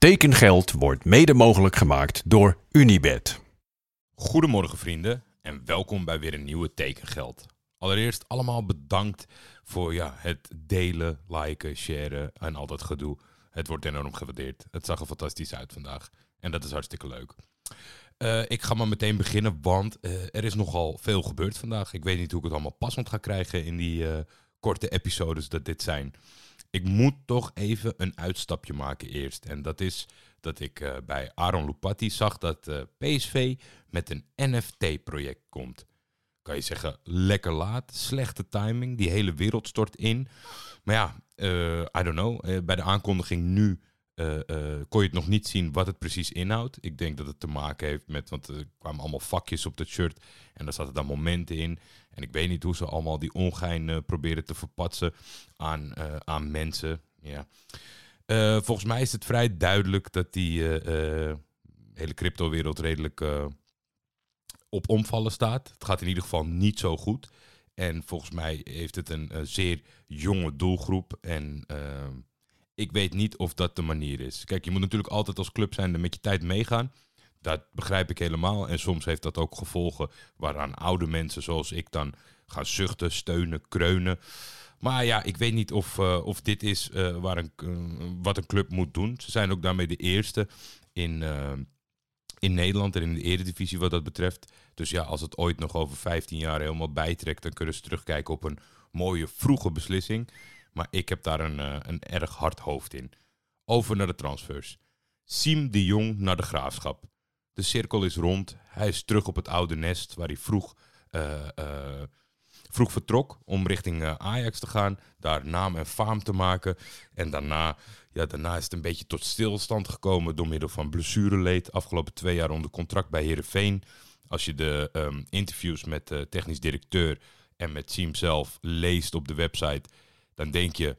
Tekengeld wordt mede mogelijk gemaakt door Unibed. Goedemorgen vrienden en welkom bij weer een nieuwe Tekengeld. Allereerst allemaal bedankt voor ja, het delen, liken, sharen en al dat gedoe. Het wordt enorm gewaardeerd. Het zag er fantastisch uit vandaag en dat is hartstikke leuk. Uh, ik ga maar meteen beginnen, want uh, er is nogal veel gebeurd vandaag. Ik weet niet hoe ik het allemaal passend ga krijgen in die uh, korte episodes dat dit zijn. Ik moet toch even een uitstapje maken eerst. En dat is dat ik bij Aaron Lupatti zag dat PSV met een NFT-project komt. Kan je zeggen, lekker laat, slechte timing, die hele wereld stort in. Maar ja, I don't know, bij de aankondiging nu uh, uh, kon je het nog niet zien wat het precies inhoudt. Ik denk dat het te maken heeft met, want er kwamen allemaal vakjes op dat shirt en daar zaten dan momenten in. En ik weet niet hoe ze allemaal die ongein uh, proberen te verpatsen aan, aan mensen. Ja. volgens mij is het vrij duidelijk dat die hele crypto-wereld redelijk op omvallen staat. Het gaat in ieder geval niet zo goed. En volgens mij heeft het een zeer jonge doelgroep en ik weet niet of dat de manier is. Kijk, je moet natuurlijk altijd als club zijn met je tijd meegaan. Dat begrijp ik helemaal. En soms heeft dat ook gevolgen waaraan oude mensen zoals ik dan gaan zuchten, steunen, kreunen. Maar ja, ik weet niet of, uh, of dit is uh, waar een, uh, wat een club moet doen. Ze zijn ook daarmee de eerste in, in Nederland en in de eredivisie wat dat betreft. Dus ja, als het ooit nog over 15 jaar helemaal bijtrekt, dan kunnen ze terugkijken op een mooie vroege beslissing. Maar ik heb daar een, uh, een erg hard hoofd in. Over naar de transfers. Siem de Jong naar de graafschap. De cirkel is rond. Hij is terug op het oude nest waar hij vroeg, uh, uh, vroeg vertrok om richting Ajax te gaan. Daar naam en faam te maken. En daarna, ja, daarna is het een beetje tot stilstand gekomen door middel van blessureleed. Afgelopen twee jaar onder contract bij Herenveen. Als je de um, interviews met de technisch directeur en met Siem zelf leest op de website dan denk je,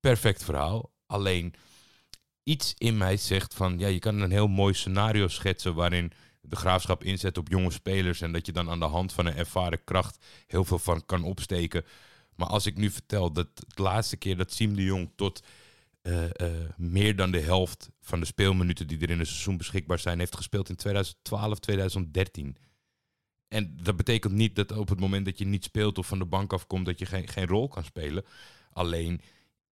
perfect verhaal. Alleen iets in mij zegt van, ja, je kan een heel mooi scenario schetsen waarin de graafschap inzet op jonge spelers en dat je dan aan de hand van een ervaren kracht heel veel van kan opsteken. Maar als ik nu vertel dat de laatste keer dat Siem de Jong tot uh, uh, meer dan de helft van de speelminuten die er in een seizoen beschikbaar zijn, heeft gespeeld in 2012, 2013. En dat betekent niet dat op het moment dat je niet speelt of van de bank afkomt, dat je geen, geen rol kan spelen. Alleen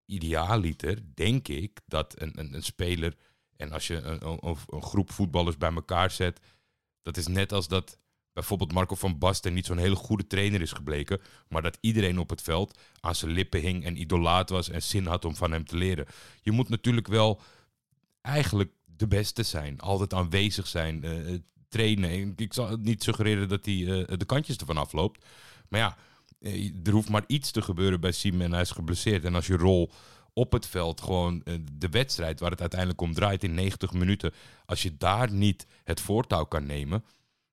idealiter denk ik dat een, een, een speler, en als je een, een, een, groep voetballers bij elkaar zet, dat is net als dat bijvoorbeeld Marco van Basten niet zo'n hele goede trainer is gebleken, maar dat iedereen op het veld aan zijn lippen hing en idolaat was en zin had om van hem te leren. Je moet natuurlijk wel eigenlijk de beste zijn, altijd aanwezig zijn, uh, trainen. Ik zal niet suggereren dat hij uh, de kantjes ervan afloopt, maar ja eh, er hoeft maar iets te gebeuren bij Siem en hij is geblesseerd. En als je rol op het veld gewoon eh, de wedstrijd waar het uiteindelijk om draait in 90 minuten, als je daar niet het voortouw kan nemen,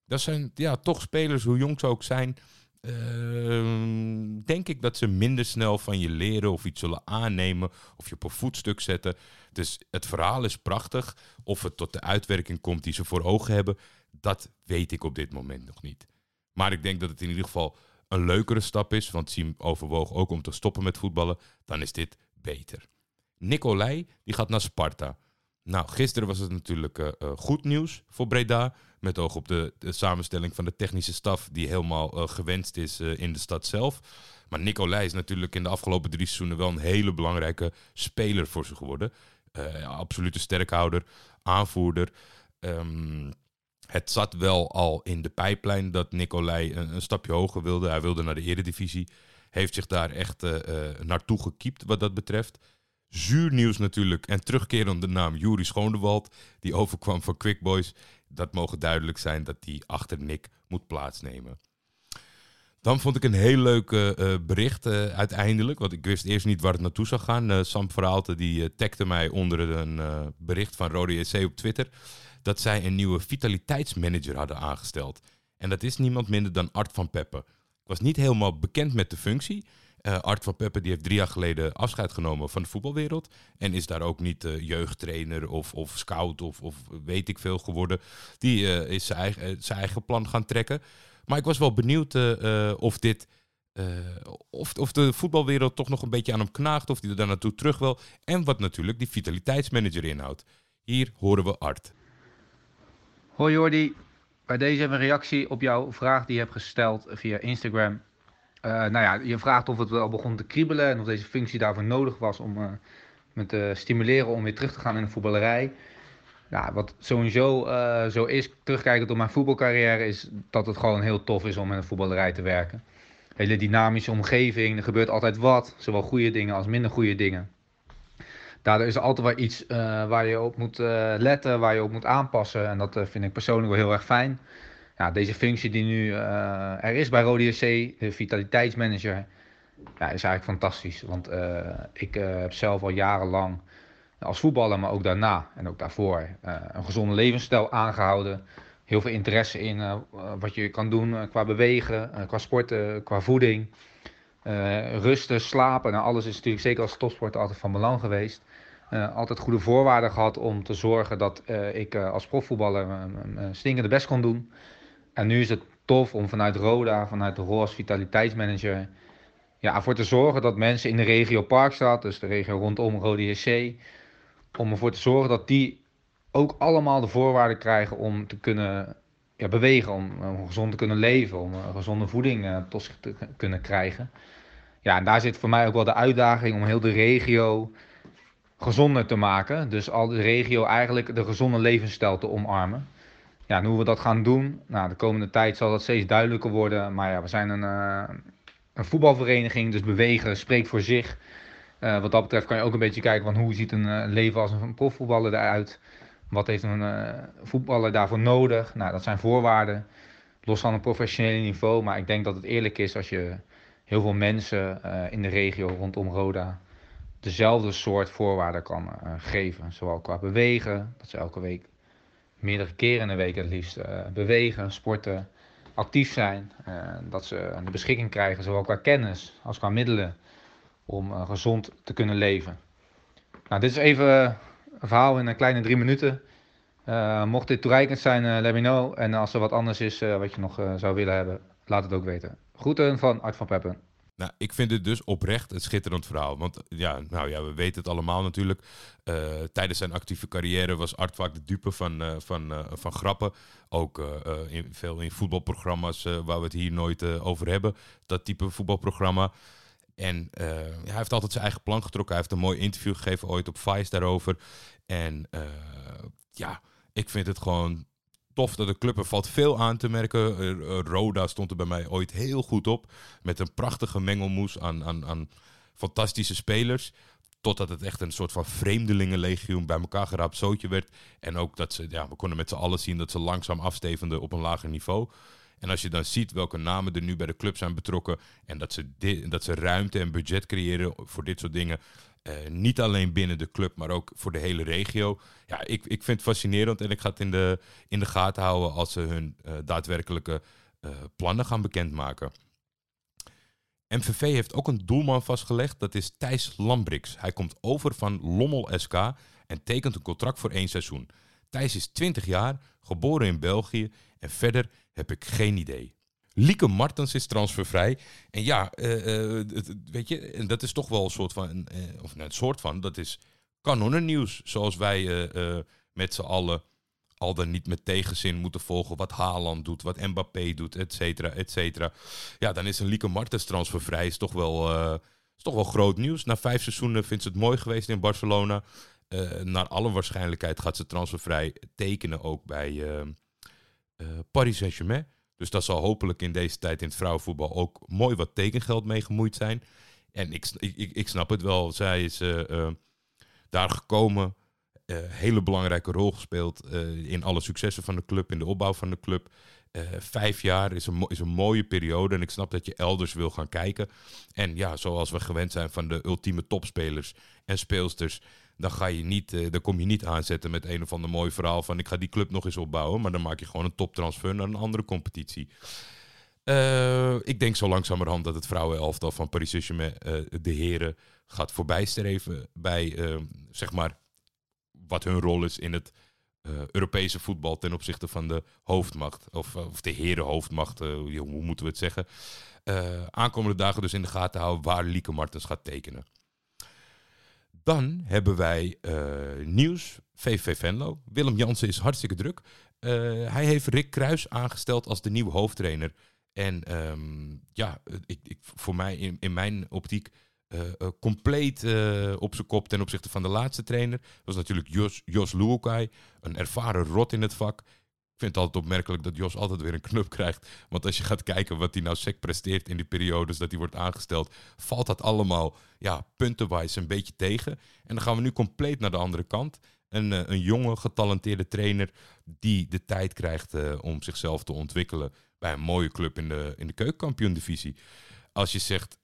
dat zijn ja, toch spelers, hoe jong ze ook zijn, uh, denk ik dat ze minder snel van je leren of iets zullen aannemen of je op een voetstuk zetten. Dus het verhaal is prachtig. Of het tot de uitwerking komt die ze voor ogen hebben, dat weet ik op dit moment nog niet. Maar ik denk dat het in ieder geval een leukere stap is, want Siem overwoog ook om te stoppen met voetballen, dan is dit beter. Nicolai die gaat naar Sparta. Nou, gisteren was het natuurlijk uh, uh, goed nieuws voor Breda. Met oog op de, samenstelling van de technische staf, die helemaal uh, gewenst is in de stad zelf. Maar Nicolai is natuurlijk in de afgelopen drie seizoenen wel een hele belangrijke speler voor ze geworden. absolute sterkhouder, aanvoerder. Um, het zat wel al in de pijplijn dat Nicolai een, stapje hoger wilde. Hij wilde naar de eredivisie. Heeft zich daar echt uh, naartoe gekiept wat dat betreft. Zuur nieuws natuurlijk. En terugkerende naam Juri Schoonewald. Die overkwam van Quick Boys. Dat mogen duidelijk zijn dat hij achter Nick moet plaatsnemen. Dan vond ik een heel leuk uh, bericht uiteindelijk. Want ik wist eerst niet waar het naartoe zou gaan. Sam Verhaalte die tagde mij onder een bericht van Rode JC op Twitter dat zij een nieuwe vitaliteitsmanager hadden aangesteld. En dat is niemand minder dan Art van Peppe. Ik was niet helemaal bekend met de functie. Art van Peppe die heeft drie jaar geleden afscheid genomen van de voetbalwereld. En is daar ook niet jeugdtrainer of, of scout of, of weet ik veel geworden. Die is zijn eigen, zijn eigen plan gaan trekken. Maar ik was wel benieuwd of dit. of, of de voetbalwereld toch nog een beetje aan hem knaagt. Of hij er daar naartoe terug wil. En wat natuurlijk die vitaliteitsmanager inhoudt Hier horen we Art. Hoi Jordi, bij deze een reactie op jouw vraag die je hebt gesteld via Instagram. Nou ja, je vraagt of het wel begon te kriebelen en of deze functie daarvoor nodig was om uh, te stimuleren om weer terug te gaan in de voetballerij. Wat sowieso uh, zo is, terugkijkend op mijn voetbalcarrière, is dat het gewoon heel tof is om in een voetballerij te werken. Hele dynamische omgeving, er gebeurt altijd wat, zowel goede dingen als minder goede dingen. Daardoor is er altijd wel iets uh, waar je op moet uh, letten, waar je op moet aanpassen. En dat vind ik persoonlijk wel heel erg fijn. Ja, deze functie die nu er is bij Rode SC, de vitaliteitsmanager, ja, is eigenlijk fantastisch. Want ik heb zelf al jarenlang als voetballer, maar ook daarna en ook daarvoor, een gezonde levensstijl aangehouden. Heel veel interesse in wat je kan doen qua bewegen, qua sporten, qua voeding. rusten, slapen, nou, alles is natuurlijk zeker als topsport altijd van belang geweest. Altijd goede voorwaarden gehad om te zorgen dat ik als profvoetballer mijn stinkende best kon doen. En nu is het tof om vanuit Roda, vanuit de rol als vitaliteitsmanager, ja, ervoor te zorgen dat mensen in de regio Parkstad, dus de regio rondom Rode JC, om ervoor te zorgen dat die ook allemaal de voorwaarden krijgen om te kunnen ja, bewegen, om, gezond te kunnen leven, om gezonde voeding tot zich te kunnen krijgen. Ja, en daar zit voor mij ook wel de uitdaging om heel de regio gezonder te maken. Dus al de regio eigenlijk de gezonde levensstijl te omarmen. Ja, en hoe we dat gaan doen, nou, de komende tijd zal dat steeds duidelijker worden. Maar ja, we zijn een, uh, een voetbalvereniging, dus bewegen spreekt voor zich. Uh, wat dat betreft kan je ook een beetje kijken van hoe ziet een uh, leven als een profvoetballer eruit. Wat heeft een voetballer daarvoor nodig? Nou, dat zijn voorwaarden, los van een professionele niveau. Maar ik denk dat het eerlijk is als je heel veel mensen in de regio rondom Roda dezelfde soort voorwaarden kan geven. Zowel qua bewegen, dat ze elke week meerdere keren in de week het liefst bewegen, sporten, actief zijn. Dat ze de beschikking krijgen, zowel qua kennis als qua middelen, om gezond te kunnen leven. Nou, dit is even een verhaal in een kleine drie minuten. mocht dit toereikend zijn, let me know. En als er wat anders is wat je nog zou willen hebben, laat het ook weten. Groeten van Art van Peppen. Nou, ik vind het dus oprecht een schitterend verhaal. Want ja, nou ja, we weten het allemaal natuurlijk. Uh, tijdens zijn actieve carrière was Art vaak de dupe van, uh, van, uh, van grappen. Ook in, veel in voetbalprogramma's waar we het hier nooit over hebben. Dat type voetbalprogramma. En hij heeft altijd zijn eigen plan getrokken. Hij heeft een mooi interview gegeven ooit op Vice daarover. En ja, ik vind het gewoon tof dat de club er valt veel aan te merken. Roda stond er bij mij ooit heel goed op. Met een prachtige mengelmoes aan, aan, aan fantastische spelers. Totdat het echt een soort van vreemdelingenlegioen bij elkaar geraapt zootje werd. En ook dat ze, ja, we konden met z'n allen zien dat ze langzaam afstevenden op een lager niveau. En als je dan ziet welke namen er nu bij de club zijn betrokken. En dat ze, dat ze ruimte en budget creëren voor dit soort dingen. Uh, niet alleen binnen de club, maar ook voor de hele regio. Ja, ik, ik vind het fascinerend en ik ga het in de, in de gaten houden als ze hun uh, daadwerkelijke uh, plannen gaan bekendmaken. MVV heeft ook een doelman vastgelegd, dat is Thijs Lambrix. Hij komt over van Lommel SK en tekent een contract voor één seizoen. Thijs is 20 jaar, geboren in België en verder heb ik geen idee. Lieke Martens is transfervrij. En ja, uh, uh, weet je, en dat is toch wel een soort van, uh, of nou, een soort van, dat is kanonnennieuws. Zoals wij met z'n allen al dan niet met tegenzin moeten volgen wat Haaland doet, wat Mbappé doet, et cetera, et cetera. Ja, dan is een Lieke Martens transfervrij, is toch wel, is toch wel groot nieuws. Na vijf seizoenen vindt ze het mooi geweest in Barcelona. naar alle waarschijnlijkheid gaat ze transfervrij tekenen ook bij Paris Saint-Germain. Dus dat zal hopelijk in deze tijd in het vrouwenvoetbal ook mooi wat tekengeld mee gemoeid zijn. En ik, ik, ik snap het wel. Zij is uh, uh, daar gekomen. Uh, hele belangrijke rol gespeeld in alle successen van de club, in de opbouw van de club. vijf jaar is een, is een mooie periode en ik snap dat je elders wil gaan kijken. En ja, zoals we gewend zijn van de ultieme topspelers en speelsters, dan, ga je niet, uh, dan kom je niet aanzetten met een of ander mooi verhaal van ik ga die club nog eens opbouwen. Maar dan maak je gewoon een toptransfer naar een andere competitie. Uh, ik denk zo langzamerhand dat het vrouwenelftal van Paris Saint-Germain uh, de heren gaat voorbijstreven bij zeg maar wat hun rol is in het Europese voetbal ten opzichte van de hoofdmacht. Of, of de herenhoofdmacht, hoe moeten we het zeggen. aankomende dagen dus in de gaten houden waar Lieke Martens gaat tekenen. Dan hebben wij uh, nieuws. VV Venlo. Willem Jansen is hartstikke druk. Uh, hij heeft Rick Kruis aangesteld als de nieuwe hoofdtrainer. En um, ja, ik, ik, voor mij in, in mijn optiek uh, compleet op zijn kop ten opzichte van de laatste trainer. Dat was natuurlijk Jos, Jos een ervaren rot in het vak. Ik vind het altijd opmerkelijk dat Jos altijd weer een knup krijgt. Want als je gaat kijken wat hij nou sec presteert in die periodes dat hij wordt aangesteld, valt dat allemaal ja, puntenwijs een beetje tegen. En dan gaan we nu compleet naar de andere kant. Een, een jonge, getalenteerde trainer die de tijd krijgt om zichzelf te ontwikkelen bij een mooie club in de, in de keukenkampioen-divisie. Als je zegt,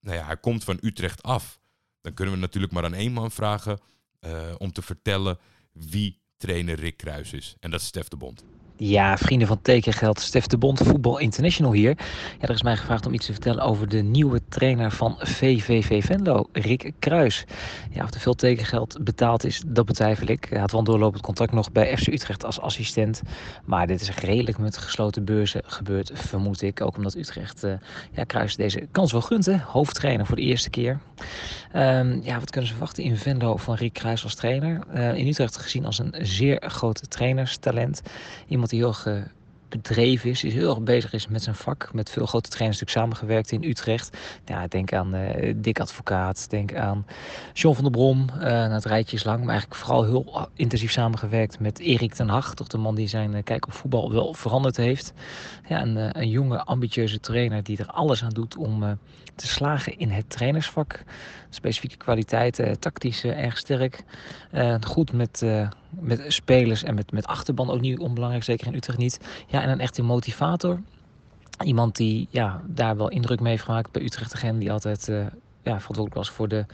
nou ja, hij komt van Utrecht af, dan kunnen we natuurlijk maar aan één man vragen uh, om te vertellen wie trainer Rick Kruis is. En dat is Stef de Bond. Ja, vrienden van Tekengeld, Stef de Bond, Voetbal International hier. Ja, er is mij gevraagd om iets te vertellen over de nieuwe trainer van VVV Venlo, Rick Kruis. Ja, of er veel tekengeld betaald is, dat betwijfel ik. Hij had wel doorlopend contract nog bij FC Utrecht als assistent. Maar dit is redelijk met gesloten beurzen gebeurd, vermoed ik. Ook omdat Utrecht uh, ja, Kruis deze kans wel gunt, hoofdtrainer voor de eerste keer. Um, ja, wat kunnen ze verwachten in Venlo van Rick Kruis als trainer? Uh, in Utrecht gezien als een zeer groot trainerstalent. Iemand die heel erg bedreven is, heel erg bezig is met zijn vak. Met veel grote trainers natuurlijk samengewerkt in Utrecht. Ja, denk aan uh, Dick Advocaat, denk aan John van der Brom. Uh, het rijtje is lang, maar eigenlijk vooral heel intensief samengewerkt met Erik ten Hag. Toch de man die zijn uh, kijk op voetbal wel veranderd heeft. Ja, een, een jonge, ambitieuze trainer die er alles aan doet om te slagen in het trainersvak. Specifieke kwaliteiten, tactisch erg sterk. goed met met spelers en met, met achterban ook niet onbelangrijk, zeker in Utrecht niet. Ja, en een echte motivator. Iemand die ja, daar wel indruk mee heeft gemaakt bij Utrecht Gen, die altijd uh, ja, verantwoordelijk was voor de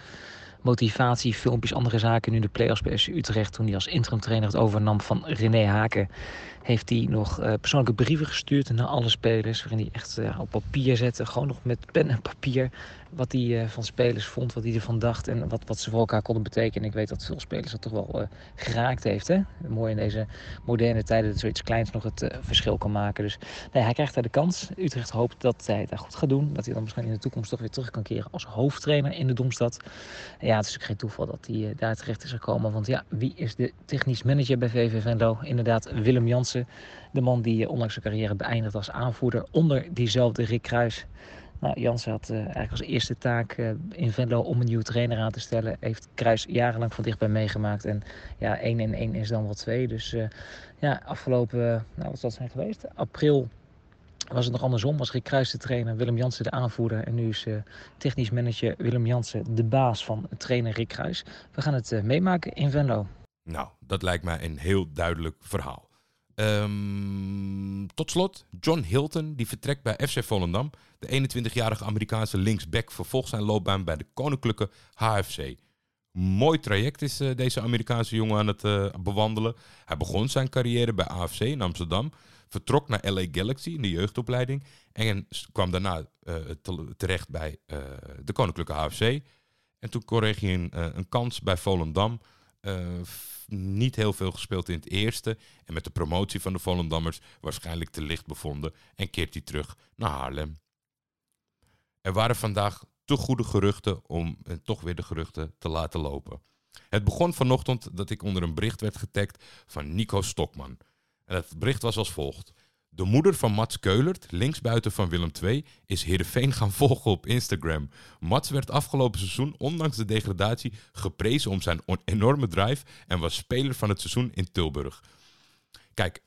motivatie, filmpjes, andere zaken. Nu de play-offs bij Utrecht, toen hij als interim trainer het overnam van René Haken, heeft hij nog uh, persoonlijke brieven gestuurd naar alle spelers. Waarin hij echt uh, op papier zette, gewoon nog met pen en papier, wat hij uh, van spelers vond, wat hij ervan dacht en wat, wat ze voor elkaar konden betekenen. Ik weet dat veel spelers dat toch wel geraakt heeft. Hè? Mooi in deze moderne tijden dat zoiets kleins nog het verschil kan maken. Dus nee, hij krijgt daar de kans. Utrecht hoopt dat hij het daar goed gaat doen. Dat hij dan misschien in de toekomst toch weer terug kan keren als hoofdtrainer in de Domstad. Ja, het is natuurlijk geen toeval dat hij daar terecht is gekomen. Want ja, wie is de technisch manager bij VV Venlo? Inderdaad, Willem Jansen. De man die onlangs zijn carrière beëindigd als aanvoerder onder diezelfde Rick Kruis. Nou, Jansen had uh, eigenlijk als eerste taak uh, in Venlo om een nieuwe trainer aan te stellen. Heeft Kruis jarenlang van dichtbij meegemaakt. En ja, 1 en 1 is dan wel 2. Dus uh, ja, afgelopen, nou wat zal zijn geweest? April was het nog andersom. Was Rick Kruis de trainer, Willem Jansen de aanvoerder. En nu is technisch manager Willem Jansen de baas van trainer Rick Kruis. We gaan het meemaken in Venlo. Nou, dat lijkt mij een heel duidelijk verhaal. Um, tot slot, John Hilton, die vertrekt bij FC Volendam. De 21-jarige Amerikaanse linksback vervolgt zijn loopbaan bij de Koninklijke HFC. Mooi traject is uh, deze Amerikaanse jongen aan het uh, bewandelen. Hij begon zijn carrière bij AFC in Amsterdam, vertrok naar LA Galaxy in de jeugdopleiding en kwam daarna te, terecht bij de Koninklijke HFC. En toen kreeg hij een, een kans bij Volendam niet heel veel gespeeld in het eerste. En met de promotie van de Volendammers waarschijnlijk te licht bevonden. En keert hij terug naar Haarlem. Er waren vandaag te goede geruchten om en toch weer de geruchten te laten lopen. Het begon vanochtend dat ik onder een bericht werd getagd van Nico Stokman. En het bericht was als volgt. De moeder van Mats Keulert, linksbuiten van Willem II, is Heerenveen gaan volgen op Instagram. Mats werd afgelopen seizoen, ondanks de degradatie, geprezen om zijn enorme drive en was speler van het seizoen in Tilburg. Kijk,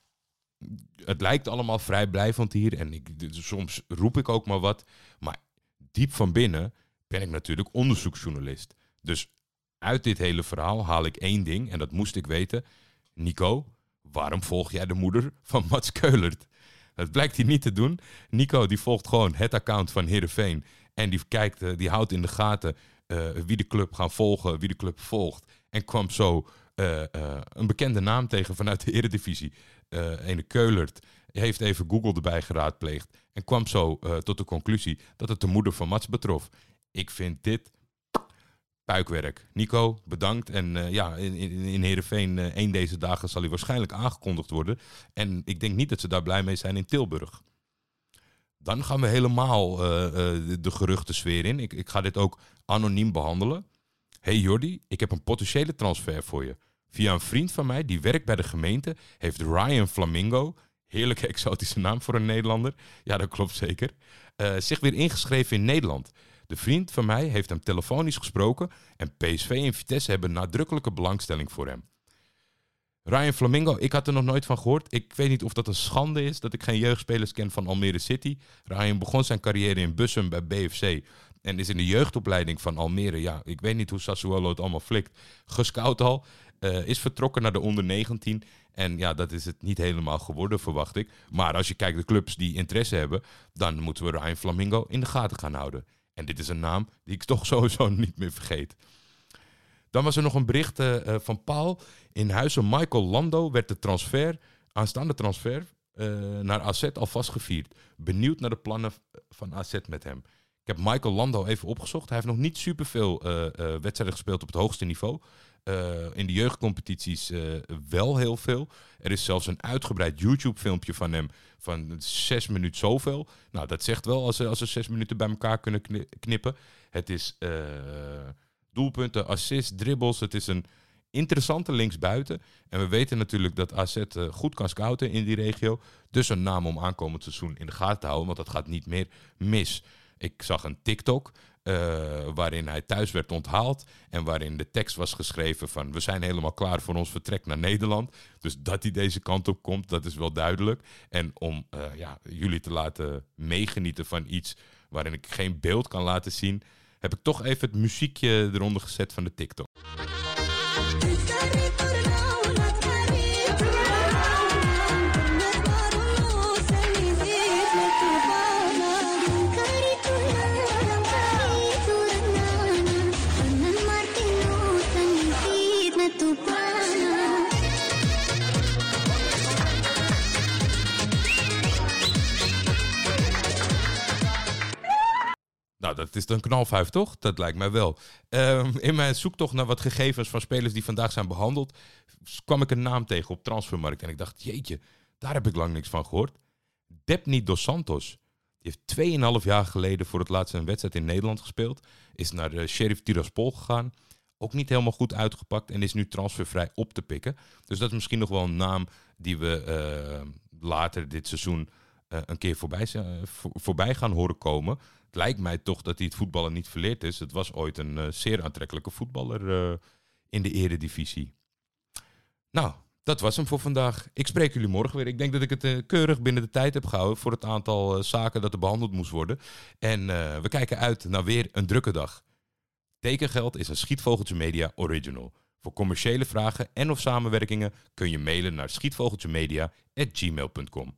het lijkt allemaal vrijblijvend hier en ik, soms roep ik ook maar wat. Maar diep van binnen ben ik natuurlijk onderzoeksjournalist. Dus uit dit hele verhaal haal ik één ding en dat moest ik weten. Nico, waarom volg jij de moeder van Mats Keulert? Dat blijkt hij niet te doen. Nico die volgt gewoon het account van Heerenveen. En die, kijkt, eh, die houdt in de gaten uh, wie de club gaan volgen, wie de club volgt. En kwam zo uh, een bekende naam tegen vanuit de Eredivisie. ene Keulert heeft even Google erbij geraadpleegd. En kwam zo tot de conclusie dat het de moeder van Mats betrof. Ik vind dit puikwerk. Nico, bedankt. En uh, ja, in, in, in Heerenveen, uh, één deze dagen zal hij waarschijnlijk aangekondigd worden. En ik denk niet dat ze daar blij mee zijn in Tilburg. Dan gaan we helemaal uh, de geruchtensfeer in. Ik, ik ga dit ook anoniem behandelen. Hey Jordi, ik heb een potentiële transfer voor je. Via een vriend van mij die werkt bij de gemeente heeft Ryan Flamingo, heerlijke exotische naam voor een Nederlander, ja dat klopt zeker, zich weer ingeschreven in Nederland. De vriend van mij heeft hem telefonisch gesproken en PSV en Vitesse hebben nadrukkelijke belangstelling voor hem. Ryan Flamingo, ik had er nog nooit van gehoord. Ik weet niet of dat een schande is dat ik geen jeugdspelers ken van Almere City. Ryan begon zijn carrière in Bussum bij BFC en is in de jeugdopleiding van Almere. Ja, ik weet niet hoe Sassuolo het allemaal flikt. Gescout al. Uh, is vertrokken naar de onder 19. En ja, dat is het niet helemaal geworden, verwacht ik. Maar als je kijkt de clubs die interesse hebben, dan moeten we Ryan Flamingo in de gaten gaan houden. En dit is een naam die ik toch sowieso niet meer vergeet. Dan was er nog een bericht uh, van Paul. In huizen Michael Lando werd de transfer, aanstaande transfer, uh, naar AZ alvast gevierd. Benieuwd naar de plannen van AZ met hem. Ik heb Michael Lando even opgezocht. Hij heeft nog niet superveel uh, wedstrijden gespeeld op het hoogste niveau. In de jeugdcompetities wel heel veel. Er is zelfs een uitgebreid YouTube-filmpje van hem van zes minuten zoveel. Nou, dat zegt wel als ze, als ze zes minuten bij elkaar kunnen knippen. Het is doelpunten, assists, dribbles. Het is een interessante linksbuiten. En we weten natuurlijk dat AZ uh, goed kan scouten in die regio. Dus een naam om aankomend seizoen in de gaten te houden, want dat gaat niet meer mis. Ik zag een TikTok uh, waarin hij thuis werd onthaald en waarin de tekst was geschreven van we zijn helemaal klaar voor ons vertrek naar Nederland. Dus dat hij deze kant op komt, dat is wel duidelijk. En om uh, ja, jullie te laten meegenieten van iets waarin ik geen beeld kan laten zien, heb ik toch even het muziekje eronder gezet van de TikTok. Dat is een knalvuif, toch? Dat lijkt mij wel. Um, in mijn zoektocht naar wat gegevens van spelers die vandaag zijn behandeld, kwam ik een naam tegen op Transfermarkt. En ik dacht, jeetje, daar heb ik lang niks van gehoord. Depni Dos Santos. Die heeft 2,5 jaar geleden voor het laatst een wedstrijd in Nederland gespeeld. Is naar de Sheriff Tiraspol gegaan. Ook niet helemaal goed uitgepakt en is nu transfervrij op te pikken. Dus dat is misschien nog wel een naam die we uh, later dit seizoen een keer voorbij, uh, voorbij gaan horen komen het lijkt mij toch dat hij het voetballen niet verleerd is. Het was ooit een uh, zeer aantrekkelijke voetballer in de eredivisie. Nou, dat was hem voor vandaag. Ik spreek jullie morgen weer. Ik denk dat ik het keurig binnen de tijd heb gehouden voor het aantal zaken dat er behandeld moest worden. En we kijken uit naar weer een drukke dag. Tekengeld is een Schietvogeltje Media original. Voor commerciële vragen en of samenwerkingen kun je mailen naar schietvogeltjemedia.gmail.com.